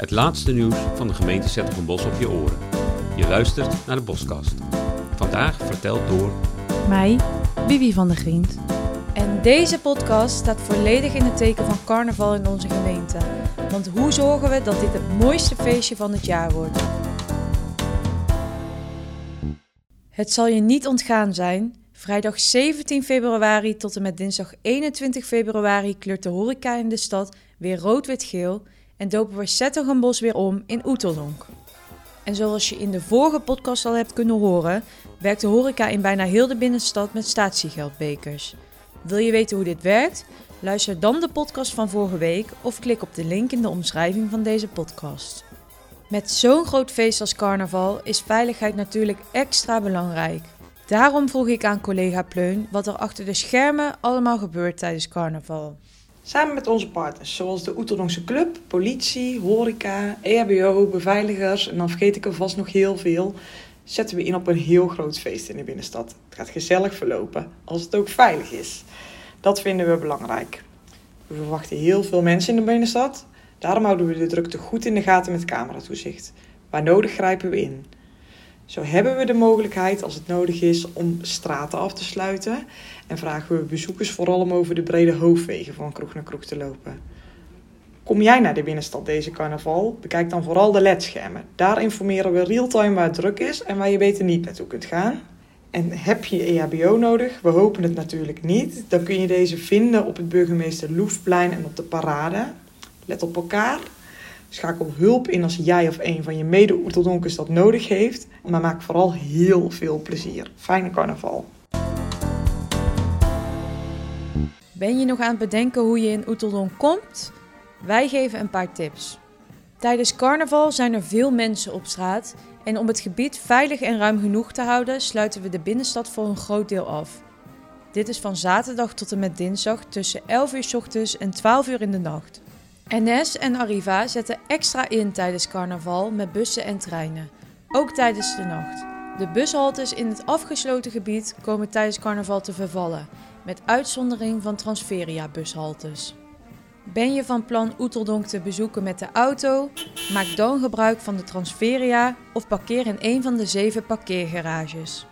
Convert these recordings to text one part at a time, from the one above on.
Het laatste nieuws van de gemeente Bos op je oren. Je luistert naar de Boskast. Vandaag verteld door... Mij, Bibi van der Griend. En deze podcast staat volledig in het teken van carnaval in onze gemeente. Want hoe zorgen we dat dit het mooiste feestje van het jaar wordt? Het zal je niet ontgaan zijn. Vrijdag 17 februari tot en met dinsdag 21 februari kleurt de horeca in de stad weer rood-wit-geel en dopen we Zettergenbos weer om in Oeteldonk. En zoals je in de vorige podcast al hebt kunnen horen, werkt de horeca in bijna heel de binnenstad met statiegeldbekers. Wil je weten hoe dit werkt? Luister dan de podcast van vorige week of klik op de link in de omschrijving van deze podcast. Met zo'n groot feest als carnaval is veiligheid natuurlijk extra belangrijk. Daarom vroeg ik aan collega Pleun wat er achter de schermen allemaal gebeurt tijdens carnaval. Samen met onze partners, zoals de Oeterdonkse Club, politie, horeca, EHBO, beveiligers en dan vergeet ik er vast nog heel veel, zetten we in op een heel groot feest in de binnenstad. Het gaat gezellig verlopen, als het ook veilig is. Dat vinden we belangrijk. We verwachten heel veel mensen in de binnenstad, daarom houden we de drukte goed in de gaten met cameratoezicht. Waar nodig grijpen we in. Zo hebben we de mogelijkheid, als het nodig is, om straten af te sluiten. En vragen we bezoekers vooral om over de brede hoofdwegen van kroeg naar kroeg te lopen. Kom jij naar de binnenstad deze carnaval? Bekijk dan vooral de ledschermen. Daar informeren we real-time waar het druk is en waar je beter niet naartoe kunt gaan. En heb je EHBO nodig? We hopen het natuurlijk niet. Dan kun je deze vinden op het burgemeester Loefplein en op de parade. Let op elkaar. Schakel hulp in als jij of een van je mede-Oeteldonkers dat nodig heeft. Maar maak vooral heel veel plezier. Fijne carnaval. Ben je nog aan het bedenken hoe je in Oeteldonk komt? Wij geven een paar tips. Tijdens carnaval zijn er veel mensen op straat en om het gebied veilig en ruim genoeg te houden sluiten we de binnenstad voor een groot deel af. Dit is van zaterdag tot en met dinsdag tussen 11 uur s ochtends en 12 uur in de nacht. NS en Arriva zetten extra in tijdens carnaval met bussen en treinen, ook tijdens de nacht. De bushaltes in het afgesloten gebied komen tijdens carnaval te vervallen, met uitzondering van Transferia-bushaltes. Ben je van plan Oeteldonk te bezoeken met de auto? Maak dan gebruik van de Transferia of parkeer in een van de zeven parkeergarages.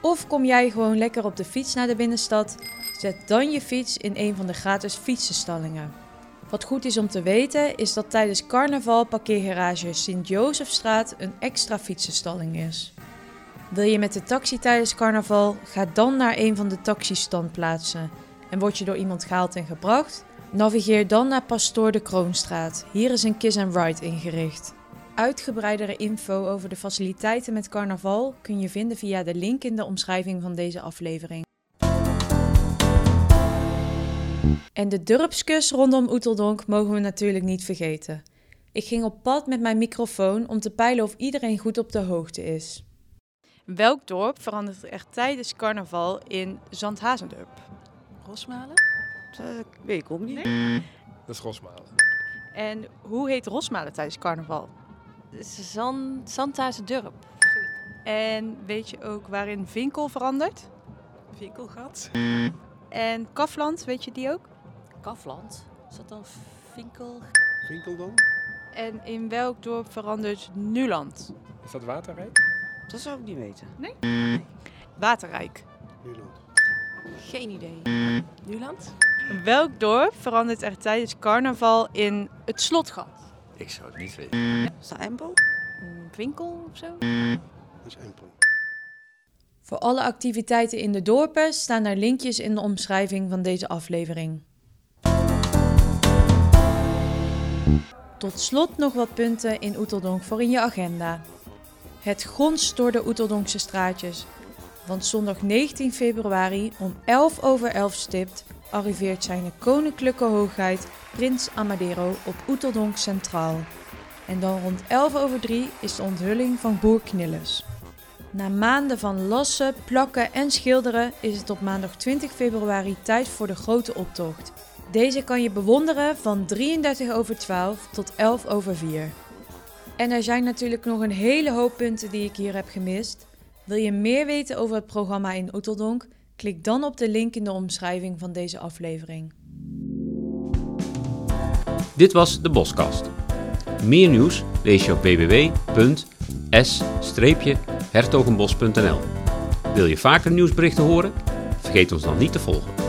Of kom jij gewoon lekker op de fiets naar de binnenstad? Zet dan je fiets in een van de gratis fietsenstallingen. Wat goed is om te weten is dat tijdens carnaval parkeergarage Sint-Josefstraat een extra fietsenstalling is. Wil je met de taxi tijdens carnaval? Ga dan naar een van de taxistandplaatsen. En word je door iemand gehaald en gebracht? Navigeer dan naar Pastoor de Kroonstraat. Hier is een Kiss and Ride ingericht. Uitgebreidere info over de faciliteiten met carnaval kun je vinden via de link in de omschrijving van deze aflevering. En de dorpskus rondom Oeteldonk mogen we natuurlijk niet vergeten. Ik ging op pad met mijn microfoon om te peilen of iedereen goed op de hoogte is. Welk dorp verandert er tijdens carnaval in Zandhazendorp? Rosmalen? Dat uh, weet ik ook niet. Dat is Rosmalen. En hoe heet Rosmalen tijdens carnaval? Zand, Zandhazendorp. En weet je ook waarin Vinkel verandert? Vinkelgat. En Kafland, weet je die ook? Kafland? Is dat dan Vinkel? Vinkel dan? En in welk dorp verandert Nuland? Is dat Waterrijk? Dat zou ik niet weten. Nee? nee. Waterrijk. Nuland. Geen idee. Nuland? Welk dorp verandert er tijdens carnaval in het slotgat? Ik zou het niet weten. Is dat Empel? Winkel of zo? Dat is Empel. Voor alle activiteiten in de dorpen staan er linkjes in de omschrijving van deze aflevering. Tot slot nog wat punten in Oeteldonk voor in je agenda. Het gonst door de Oeteldonkse straatjes. Want zondag 19 februari om 11 over 11 stipt arriveert zijn koninklijke hoogheid Prins Amadero op Oeteldonk Centraal. En dan rond 11 over 3 is de onthulling van Boer Knilles. Na maanden van lassen, plakken en schilderen is het op maandag 20 februari tijd voor de grote optocht. Deze kan je bewonderen van 33 over 12 tot 11 over 4. En er zijn natuurlijk nog een hele hoop punten die ik hier heb gemist. Wil je meer weten over het programma in Oeteldonk? Klik dan op de link in de omschrijving van deze aflevering. Dit was de Boskast. Meer nieuws lees je op www.s-hertogenbos.nl. Wil je vaker nieuwsberichten horen? Vergeet ons dan niet te volgen.